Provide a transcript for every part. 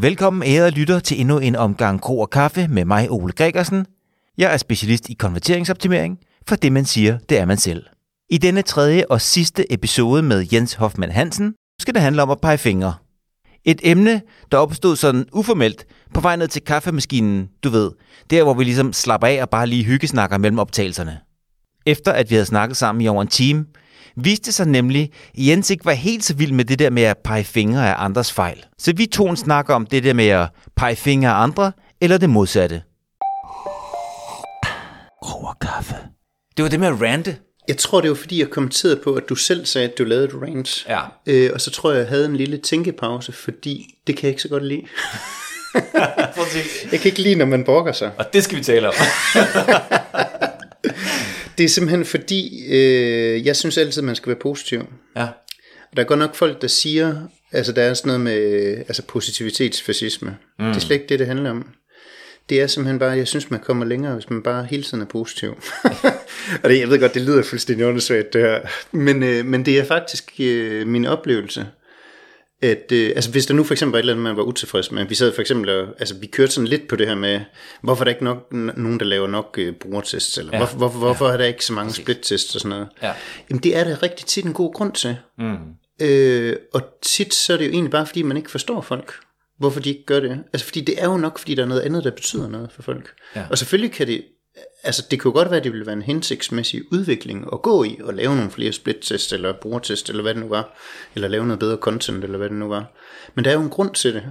Velkommen ærede lytter til endnu en omgang Kro og Kaffe med mig, Ole Gregersen. Jeg er specialist i konverteringsoptimering, for det man siger, det er man selv. I denne tredje og sidste episode med Jens Hoffmann Hansen skal det handle om at pege fingre. Et emne, der opstod sådan uformelt på vej ned til kaffemaskinen, du ved, der hvor vi ligesom slapper af og bare lige hyggesnakker mellem optagelserne. Efter at vi havde snakket sammen i over en time, viste sig nemlig, at Jens ikke var helt så vild med det der med at pege fingre af andres fejl. Så vi tog en snak om det der med at pege fingre af andre, eller det modsatte. Og kaffe. Det var det med at rante. Jeg tror, det var fordi, jeg kommenterede på, at du selv sagde, at du lavede et rant. Ja. Øh, og så tror jeg, jeg havde en lille tænkepause, fordi det kan jeg ikke så godt lide. jeg kan ikke lide, når man brokker sig. Og det skal vi tale om. Det er simpelthen fordi, øh, jeg synes altid, man skal være positiv. ja. Og der er godt nok folk, der siger, altså der er sådan noget med altså positivitetsfascisme. Mm. Det er slet ikke det, det handler om. Det er simpelthen bare, jeg synes, man kommer længere, hvis man bare hele tiden er positiv. og det, jeg ved godt, det lyder fuldstændig undersvægt, det her. Men, øh, men det er faktisk øh, min oplevelse, at øh, altså hvis der nu for eksempel var et eller andet, man var utilfreds med, vi sad for eksempel, og, altså vi kørte sådan lidt på det her med, hvorfor er der ikke nok, nogen, der laver nok øh, brugertests, eller ja. hvorfor, hvorfor, hvorfor ja. er der ikke så mange split-tests og sådan noget. Ja. Jamen det er der rigtig tit en god grund til. Mm. Øh, og tit så er det jo egentlig bare, fordi man ikke forstår folk. Hvorfor de ikke gør det. Altså fordi det er jo nok, fordi der er noget andet, der betyder noget for folk. Ja. Og selvfølgelig kan det, altså det jo godt være, at det ville være en hensigtsmæssig udvikling at gå i, og lave nogle flere split-test, eller brugertest, eller hvad det nu var. Eller lave noget bedre content, eller hvad det nu var. Men der er jo en grund til det.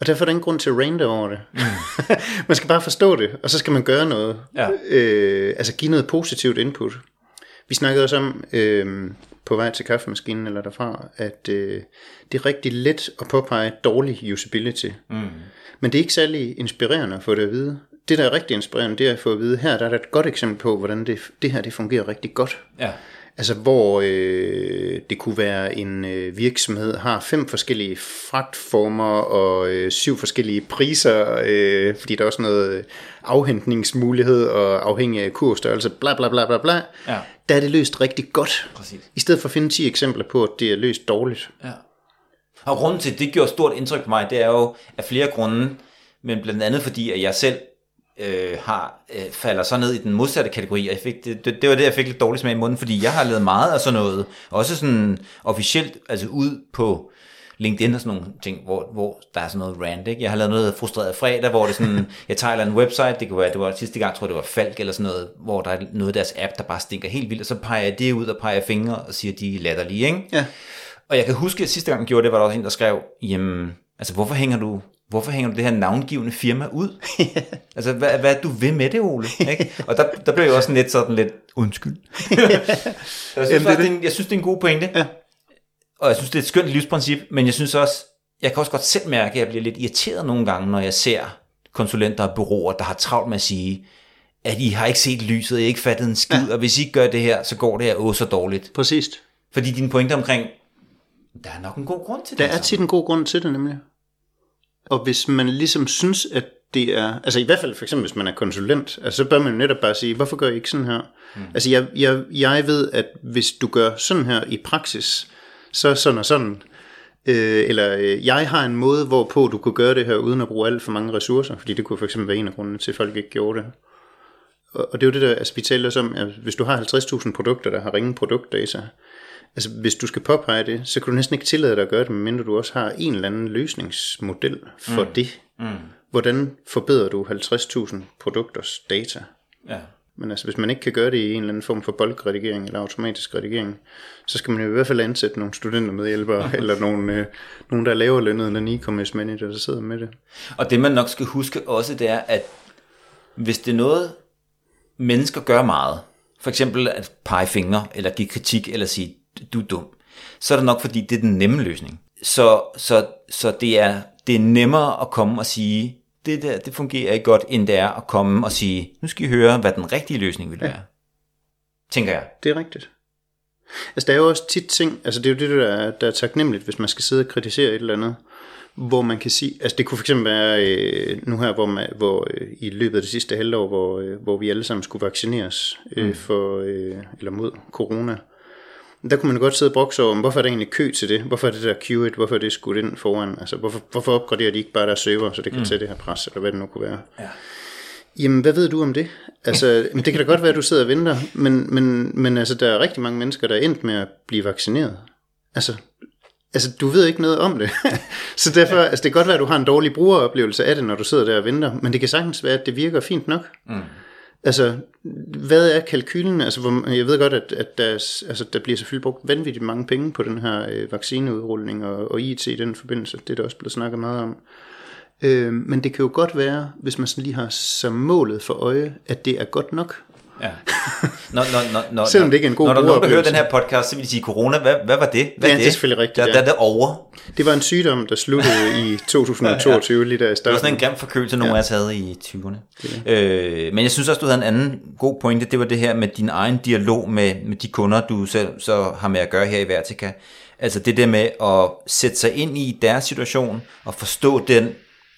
Og derfor er der ingen grund til at rante over det. Mm. man skal bare forstå det, og så skal man gøre noget. Ja. Øh, altså give noget positivt input. Vi snakkede også om øh, på vej til kaffemaskinen eller derfra, at øh, det er rigtig let at påpege dårlig usability. Mm. Men det er ikke særlig inspirerende at få det at vide. Det, der er rigtig inspirerende, det er at få at vide, her der er der et godt eksempel på, hvordan det, det her det fungerer rigtig godt. Ja. Altså hvor øh, det kunne være en øh, virksomhed har fem forskellige fragtformer og øh, syv forskellige priser, øh, fordi der er også noget afhentningsmulighed og afhængig af kursstørrelse, bla bla bla bla bla. Ja. Der er det løst rigtig godt. Præcis. I stedet for at finde 10 eksempler på, at det er løst dårligt. Ja. Og grunden til, at det gjorde stort indtryk på mig, det er jo af flere grunde, men blandt andet fordi, at jeg selv øh, har øh, falder så ned i den modsatte kategori, og jeg fik, det, det, det var det, jeg fik lidt dårligt smag i munden, fordi jeg har lavet meget af sådan noget, også sådan officielt, altså ud på LinkedIn og sådan nogle ting, hvor, hvor der er sådan noget rant, ikke? Jeg har lavet noget frustreret fredag, hvor det sådan, jeg tager en website, det kunne være, det var sidste gang, tror jeg, det var Falk eller sådan noget, hvor der er noget af deres app, der bare stinker helt vildt, og så peger jeg det ud og peger fingre og siger, de er latterlige, ikke? Ja. Og jeg kan huske, at sidste gang jeg gjorde det, var der også en, der skrev, jamen, altså hvorfor hænger du, hvorfor hænger du det her navngivende firma ud? altså, hvad, hvad er du ved med det, Ole? Ikke? Og der, der blev jeg også lidt sådan lidt, undskyld. jeg, synes, Jamen, det er det. en, jeg synes, det er en god pointe. Ja. Og jeg synes, det er et skønt livsprincip, men jeg synes også, jeg kan også godt selv mærke, at jeg bliver lidt irriteret nogle gange, når jeg ser konsulenter og bureauer, der har travlt med at sige, at I har ikke set lyset, I har ikke fattet en skid, ja. og hvis I ikke gør det her, så går det her åh så dårligt. Præcis. Fordi dine pointe omkring, der er nok en god grund til Der det. er tit en god grund til det nemlig. Og hvis man ligesom synes, at det er, altså i hvert fald for eksempel hvis man er konsulent, altså så bør man jo netop bare sige, hvorfor gør I ikke sådan her? Mm. Altså jeg, jeg, jeg ved, at hvis du gør sådan her i praksis, så sådan og sådan, øh, eller øh, jeg har en måde, hvorpå du kunne gøre det her, uden at bruge alt for mange ressourcer, fordi det kunne for eksempel være en af grundene til, at folk ikke gjorde det. Og, og det er jo det der, altså vi taler om, at hvis du har 50.000 produkter, der har ringe produktdata, Altså, hvis du skal påpege det, så kan du næsten ikke tillade dig at gøre det, medmindre du også har en eller anden løsningsmodel for mm. det. Mm. Hvordan forbedrer du 50.000 produkters data? Ja. Men altså, hvis man ikke kan gøre det i en eller anden form for bulkredigering eller automatisk redigering, så skal man jo i hvert fald ansætte nogle studenter med hjælpere, eller nogle, øh, nogle, der er lavere lønnet end en e-commerce manager, der sidder med det. Og det man nok skal huske også, det er, at hvis det er noget, mennesker gør meget, for eksempel at pege fingre, eller give kritik, eller sige, du er dum, så er det nok, fordi det er den nemme løsning. Så, så, så det, er, det er nemmere at komme og sige, det der, det fungerer ikke godt, end det er at komme og sige, nu skal I høre, hvad den rigtige løsning vil være. Tænker jeg. Det er rigtigt. Altså, der er jo også tit ting, altså det er jo det, der er, der er taknemmeligt, hvis man skal sidde og kritisere et eller andet, hvor man kan sige, altså det kunne fx være øh, nu her, hvor, man, hvor øh, i løbet af det sidste halvår, hvor, øh, hvor vi alle sammen skulle vaccineres øh, for, øh, eller mod corona, der kunne man godt sidde og brokse over, hvorfor er der egentlig kø til det? Hvorfor er det der queuet? Hvorfor er det skudt ind foran? Altså, hvorfor, hvorfor opgraderer de ikke bare deres server, så det kan mm. tage det her pres, eller hvad det nu kunne være? Ja. Jamen, hvad ved du om det? Altså, det kan da godt være, at du sidder og venter, men, men, men altså, der er rigtig mange mennesker, der er endt med at blive vaccineret. Altså, altså du ved ikke noget om det. så derfor, altså, det kan godt være, at du har en dårlig brugeroplevelse af det, når du sidder der og venter, men det kan sagtens være, at det virker fint nok. Mm. Altså, hvad er kalkylen? Altså, hvor, jeg ved godt, at, at der, altså, der bliver selvfølgelig brugt vanvittigt mange penge på den her øh, vaccineudrulning og, og IT i den forbindelse. Det er der også blevet snakket meget om. Øh, men det kan jo godt være, hvis man sådan lige har som målet for øje, at det er godt nok. Ja. Nå, nå, nå, nå, Selvom det ikke er en god Når der er nogen, der hører den her podcast, så vil de sige, corona, hvad, hvad var det? Hvad ja, det er selvfølgelig rigtigt. Der, ja. der er det over. Det var en sygdom, der sluttede i 2022, ja, ja. lige der i starten. Det var sådan en grim forkølelse, nogen ja. af os havde i 20'erne. Øh, men jeg synes også, du havde en anden god pointe, det var det her med din egen dialog med, med de kunder, du selv så har med at gøre her i Vertica. Altså det der med at sætte sig ind i deres situation, og forstå den,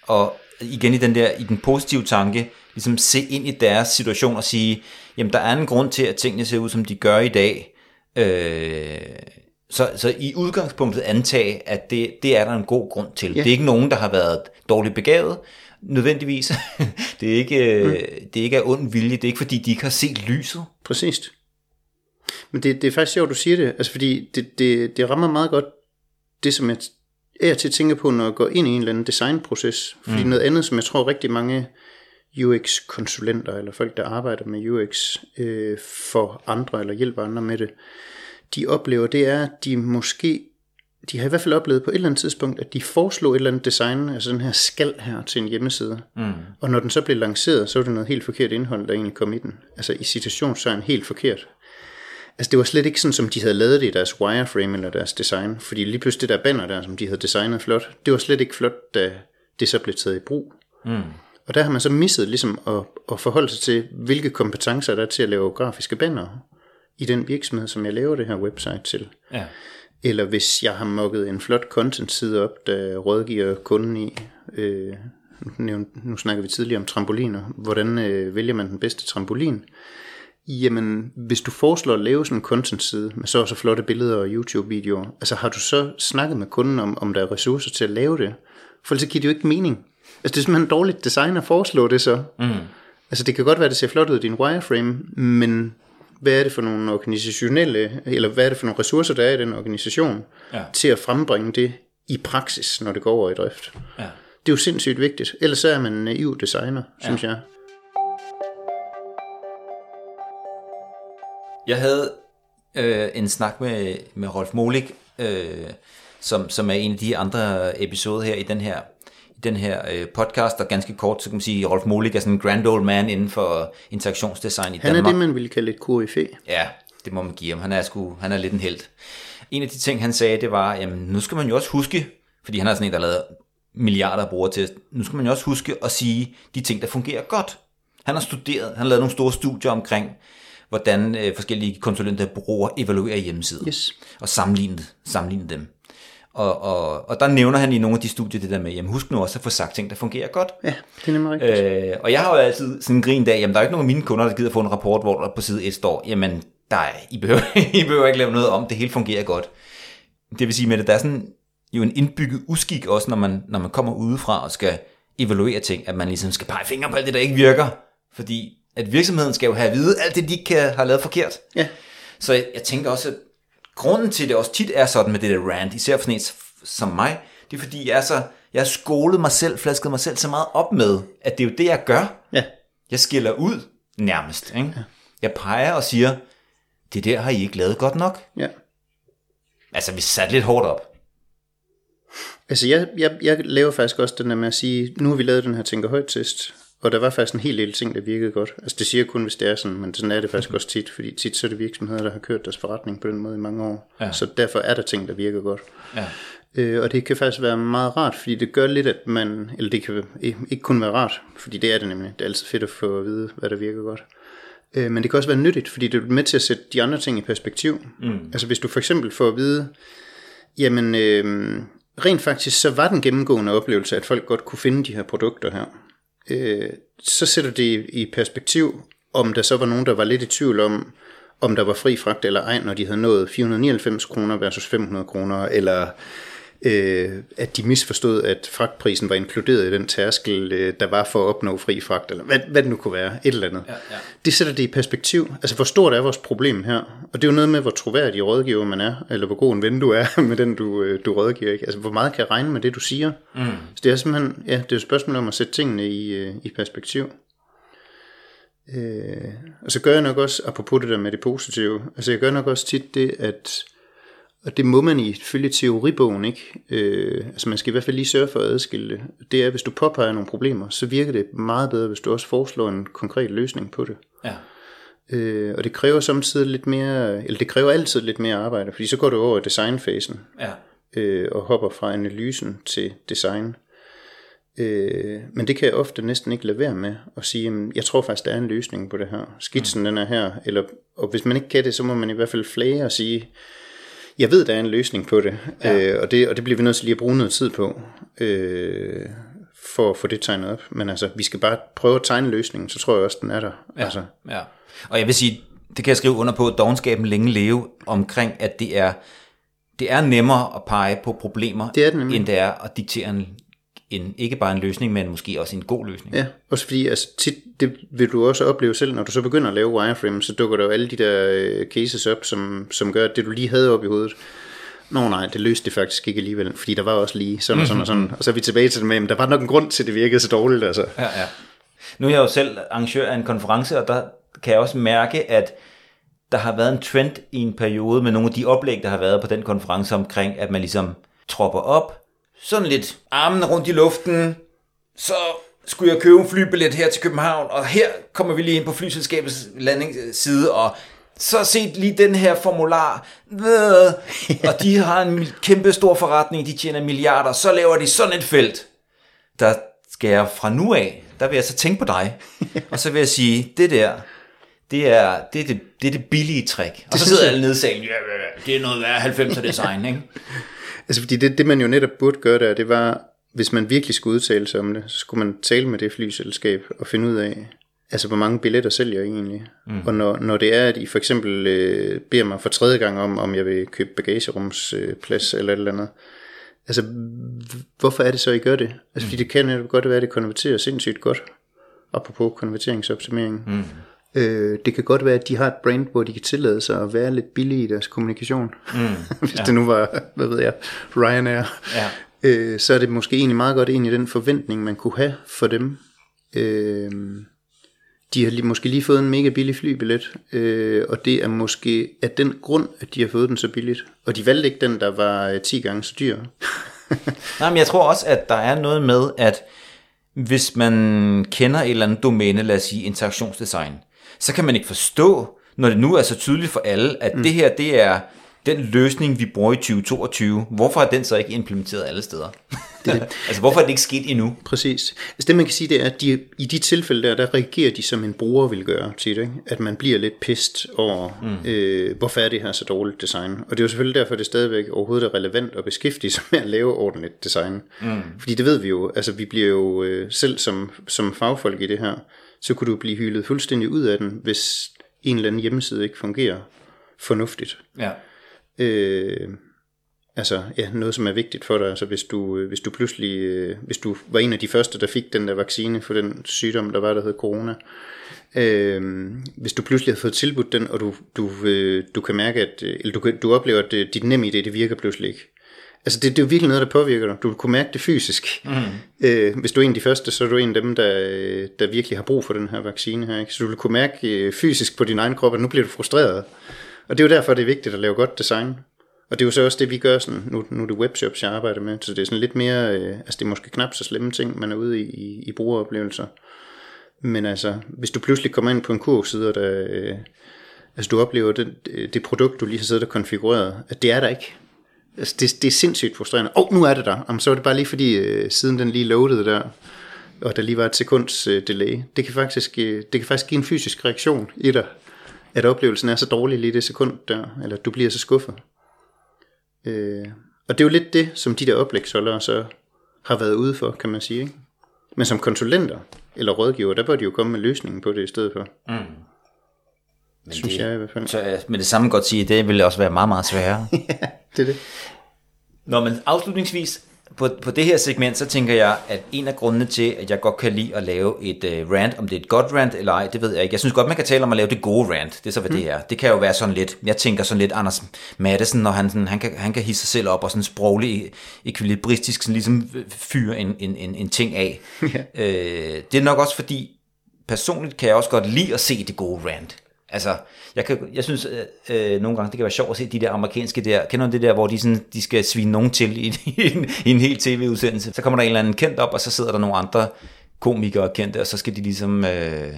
og igen i den der i den positive tanke, ligesom se ind i deres situation og sige, jamen der er en grund til, at tingene ser ud, som de gør i dag. Øh, så, så i udgangspunktet antage, at det, det er der en god grund til. Ja. Det er ikke nogen, der har været dårligt begavet, nødvendigvis. det, er ikke, mm. det er ikke af ond vilje, det er ikke fordi, de ikke har set lyset. Præcis. Men det, det er faktisk sjovt, du siger det, altså fordi det, det, det rammer meget godt det, som jeg er til at tænke på, når jeg går ind i en eller anden designproces. Fordi mm. noget andet, som jeg tror rigtig mange UX-konsulenter, eller folk, der arbejder med UX øh, for andre, eller hjælper andre med det, de oplever, det er, at de måske, de har i hvert fald oplevet på et eller andet tidspunkt, at de foreslår et eller andet design, altså den her skal her til en hjemmeside. Mm. Og når den så bliver lanceret, så er det noget helt forkert indhold, der egentlig kom i den. Altså i citationstegn helt forkert. Altså det var slet ikke sådan, som de havde lavet det i deres wireframe eller deres design. Fordi lige pludselig det der banner der, som de havde designet flot, det var slet ikke flot, da det så blev taget i brug. Mm. Og der har man så misset ligesom at, at forholde sig til, hvilke kompetencer der er til at lave grafiske banner i den virksomhed, som jeg laver det her website til. Ja. Eller hvis jeg har mokket en flot content side op, der rådgiver kunden i, øh, nu, nu snakker vi tidligere om trampoliner, hvordan øh, vælger man den bedste trampolin? Jamen, hvis du foreslår at lave sådan en content-side med så og så flotte billeder og YouTube-videoer, altså har du så snakket med kunden om, om der er ressourcer til at lave det? For ellers giver det jo ikke mening. Altså det er simpelthen dårligt design at foreslå det så. Mm. Altså det kan godt være, at det ser flot ud i din wireframe, men hvad er det for nogle organisationelle, eller hvad er det for nogle ressourcer, der er i den organisation, ja. til at frembringe det i praksis, når det går over i drift. Ja. Det er jo sindssygt vigtigt. Ellers så er man en naiv designer, ja. synes jeg. Jeg havde øh, en snak med, med Rolf Molik, øh, som, som er en af de andre episoder her i den her den her øh, podcast, og ganske kort, så kan man sige, at Rolf Molik er sådan en grand old man inden for interaktionsdesign i han Danmark. Han er det, man ville kalde et KFE. Ja, det må man give ham. Han er, sgu, han er lidt en held. En af de ting, han sagde, det var, jamen nu skal man jo også huske, fordi han er sådan en, der lavet milliarder af brugere til, nu skal man jo også huske at sige de ting, der fungerer godt. Han har studeret, han har lavet nogle store studier omkring, hvordan øh, forskellige konsulenter bruger evaluerer hjemmesider, yes. og sammenligne, sammenligne dem. Og, og, og der nævner han i nogle af de studier det der med, jamen husk nu også at få sagt ting, der fungerer godt. Ja, det er nemlig rigtigt. Øh, og jeg har jo altid sådan en grin af, jamen der er ikke nogen af mine kunder, der gider få en rapport, hvor der på side 1 står, jamen der er, I, behøver, I behøver ikke lave noget om, det hele fungerer godt. Det vil sige med det, der er sådan jo en indbygget uskik også, når man, når man kommer udefra og skal evaluere ting, at man ligesom skal pege fingre på alt det, der ikke virker. Fordi at virksomheden skal jo have at vide alt det, de ikke kan have lavet forkert. Ja. Så jeg, jeg tænker også, at grunden til, at det også tit er sådan med det der rant, især for sådan som mig, det er fordi, jeg er så, jeg har skolet mig selv, flasket mig selv så meget op med, at det er jo det, jeg gør. Ja. Jeg skiller ud nærmest. Ikke? Ja. Jeg peger og siger, det der har I ikke lavet godt nok. Ja. Altså, vi satte lidt hårdt op. Altså, jeg, jeg, jeg laver faktisk også den der med at sige, nu har vi lavet den her tænker højt test, og der var faktisk en hel del ting, der virkede godt. Altså det siger kun, hvis det er sådan, men sådan er det faktisk også tit, fordi tit så er det virksomheder, der har kørt deres forretning på den måde i mange år. Ja. Så derfor er der ting, der virker godt. Ja. Øh, og det kan faktisk være meget rart, fordi det gør lidt, at man, eller det kan ikke kun være rart, fordi det er det nemlig, det er altid fedt at få at vide, hvad der virker godt. Øh, men det kan også være nyttigt, fordi det er med til at sætte de andre ting i perspektiv. Mm. Altså hvis du for eksempel får at vide, jamen øh, rent faktisk så var den gennemgående oplevelse, at folk godt kunne finde de her produkter her øh, så sætter det i perspektiv, om der så var nogen, der var lidt i tvivl om, om der var fri fragt eller ej, når de havde nået 499 kroner versus 500 kroner, eller øh, at de misforstod, at fragtprisen var inkluderet i den tærskel, øh, der var for at opnå fri fragt, eller hvad, hvad det nu kunne være, et eller andet. Ja, ja. Det sætter det i perspektiv. Altså, hvor stort er vores problem her? Og det er jo noget med, hvor troværdig rådgiver man er, eller hvor god en ven du er med den, du, øh, du rådgiver. Ikke? Altså, hvor meget kan jeg regne med det, du siger? Mm. Så det er simpelthen, ja, det er et spørgsmål om at sætte tingene i, øh, i perspektiv. Øh, og så gør jeg nok også, apropos det der med det positive, altså jeg gør nok også tit det, at og det må man ifølge teoribogen ikke. Øh, altså man skal i hvert fald lige sørge for at adskille det. Det er, hvis du påpeger nogle problemer, så virker det meget bedre, hvis du også foreslår en konkret løsning på det. Ja. Øh, og det kræver samtidig lidt mere, eller det kræver altid lidt mere arbejde, fordi så går du over i designfasen Ja. øh, og hopper fra analysen til design. Øh, men det kan jeg ofte næsten ikke lade være med at sige, jamen, jeg tror faktisk, der er en løsning på det her. Skitsen den er her, eller, og hvis man ikke kan det, så må man i hvert fald flage og sige, jeg ved, der er en løsning på det, ja. øh, og, det og det bliver vi nødt til lige at bruge noget tid på, øh, for at få det tegnet op. Men altså, vi skal bare prøve at tegne løsningen, så tror jeg også, den er der. Ja, Altså, ja. Og jeg vil sige, det kan jeg skrive under på, at dogenskaben længe leve omkring, at det er, det er nemmere at pege på problemer, Det er det nemlig. end det er at diktere en, en, ikke bare en løsning, men måske også en god løsning. Ja, også fordi altså, tit, det vil du også opleve selv, når du så begynder at lave wireframe, så dukker der jo alle de der øh, cases op, som, som gør, at det du lige havde op i hovedet, Nå nej, det løste det faktisk ikke alligevel, fordi der var også lige sådan og sådan og sådan. Og så er vi tilbage til det med, at der var nok en grund til, at det virkede så dårligt. Altså. Ja, ja. Nu er jeg jo selv arrangør af en konference, og der kan jeg også mærke, at der har været en trend i en periode med nogle af de oplæg, der har været på den konference omkring, at man ligesom tropper op, sådan lidt armene rundt i luften, så skulle jeg købe en flybillet her til København, og her kommer vi lige ind på flyselskabets landingsside, og så set lige den her formular, og de har en kæmpe stor forretning, de tjener milliarder, så laver de sådan et felt. Der skal jeg fra nu af, der vil jeg så tænke på dig, og så vil jeg sige, det der, det er det, er det, det, er det billige trick. Og så sidder alle nede i salen, ja, ja, ja, det er noget værd 90'er design, ikke? Altså fordi det, det man jo netop burde gøre der, det var, hvis man virkelig skulle udtale sig om det, så skulle man tale med det flyselskab og finde ud af, altså hvor mange billetter sælger I egentlig. Mm. Og når, når det er, at I for eksempel øh, beder mig for tredje gang om, om jeg vil købe bagagerumsplads øh, eller et eller andet, altså hvorfor er det så, I gør det? Altså fordi det kan netop godt være, at det konverterer sindssygt godt, apropos konverteringsoptimering. Mm. Øh, det kan godt være, at de har et brand, hvor de kan tillade sig at være lidt billige i deres kommunikation. Mm. Hvis ja. det nu var, hvad ved jeg, Ryanair. Ja. Øh, så er det måske egentlig meget godt ind i den forventning, man kunne have for dem. Øh, de har lige, måske lige fået en mega billig flybillet, øh, og det er måske af den grund, at de har fået den så billigt. Og de valgte ikke den, der var øh, 10 gange så dyr. Nej, men jeg tror også, at der er noget med, at hvis man kender et eller andet domæne, lad os sige interaktionsdesign, så kan man ikke forstå, når det nu er så tydeligt for alle, at mm. det her, det er den løsning, vi bruger i 2022. Hvorfor er den så ikke implementeret alle steder? Det, det. altså, hvorfor er det ikke sket endnu? Præcis. Altså det man kan sige, det er, at de, i de tilfælde der, der reagerer de som en bruger vil gøre til det. Ikke? At man bliver lidt pist over, mm. øh, hvorfor er det her så dårligt design. Og det er jo selvfølgelig derfor, det stadigvæk overhovedet er relevant at beskæftige sig med at lave ordentligt design. Mm. Fordi det ved vi jo, altså vi bliver jo øh, selv som, som fagfolk i det her, så kunne du blive hyldet fuldstændig ud af den, hvis en eller anden hjemmeside ikke fungerer fornuftigt. Ja. Øh, altså ja, noget som er vigtigt for dig, altså hvis du, øh, hvis du pludselig, øh, hvis du var en af de første, der fik den der vaccine for den sygdom, der var, der hed corona, øh, hvis du pludselig har fået tilbudt den, og du, du, øh, du kan mærke, at, øh, eller du, du oplever, at dit nem idé, det virker pludselig ikke. Altså det, det er jo virkelig noget, der påvirker dig. Du kunne mærke det fysisk. Mm. Øh, hvis du er en af de første, så er du en af dem, der, øh, der virkelig har brug for den her vaccine her. Ikke? Så du vil kunne mærke øh, fysisk på din egen krop, at nu bliver du frustreret. Og det er jo derfor, det er vigtigt at lave godt design. Og det er jo så også det, vi gør sådan, nu, nu er det webshops, jeg arbejder med, så det er sådan lidt mere, øh, altså det er måske knap så slemme ting, man er ude i, i, i brugeroplevelser. Men altså, hvis du pludselig kommer ind på en kurvside, og der, øh, altså du oplever det, det produkt, du lige har siddet og konfigureret, at det er der ikke. Altså det, det er sindssygt frustrerende. Åh, oh, nu er det der. Jamen, så er det bare lige fordi, øh, siden den lige loadede der, og der lige var et sekunds øh, delay. Det kan, faktisk, øh, det kan faktisk give en fysisk reaktion i dig, at oplevelsen er så dårlig lige det sekund der, eller du bliver så skuffet. Øh, og det er jo lidt det, som de der oplægsholdere så har været ude for, kan man sige. Ikke? Men som konsulenter eller rådgiver, der bør de jo komme med løsningen på det i stedet for. Mm. Men synes det, jeg i hvert fald. Så jeg med det samme godt sige, det ville også være meget, meget sværere. Det er det. Nå, men afslutningsvis på, på det her segment, så tænker jeg, at en af grundene til, at jeg godt kan lide at lave et uh, rant, om det er et godt rant eller ej, det ved jeg ikke. Jeg synes godt, man kan tale om at lave det gode rant. Det er så, hvad mm. det er. Det kan jo være sådan lidt, jeg tænker sådan lidt Anders Madsen, når han, sådan, han, kan, han kan hisse sig selv op og sådan sproglig, ekvilibristisk, sådan ligesom fyre en, en, en, en ting af. Yeah. Øh, det er nok også fordi, personligt kan jeg også godt lide at se det gode rant. Altså, jeg, kan, jeg synes øh, øh, nogle gange, det kan være sjovt at se de der amerikanske der, kender du det der, hvor de, sådan, de skal svine nogen til i, i, en, i en hel tv-udsendelse. Så kommer der en eller anden kendt op, og så sidder der nogle andre komikere kendte, og så skal de ligesom øh,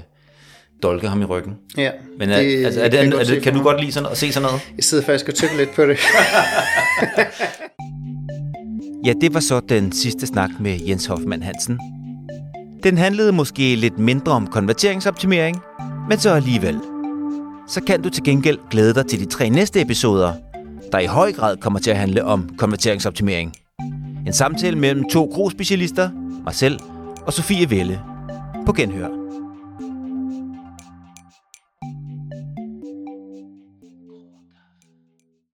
dolke ham i ryggen. Ja, Men er, det, altså, er det, er, er det, kan du godt lide sådan, at se sådan noget? Jeg sidder faktisk og tykker lidt på det. Ja, det var så den sidste snak med Jens Hoffmann Hansen. Den handlede måske lidt mindre om konverteringsoptimering, men så alligevel. Så kan du til gengæld glæde dig til de tre næste episoder, der i høj grad kommer til at handle om konverteringsoptimering. En samtale mellem to gro-specialister, mig selv og Sofie Velle. På genhør.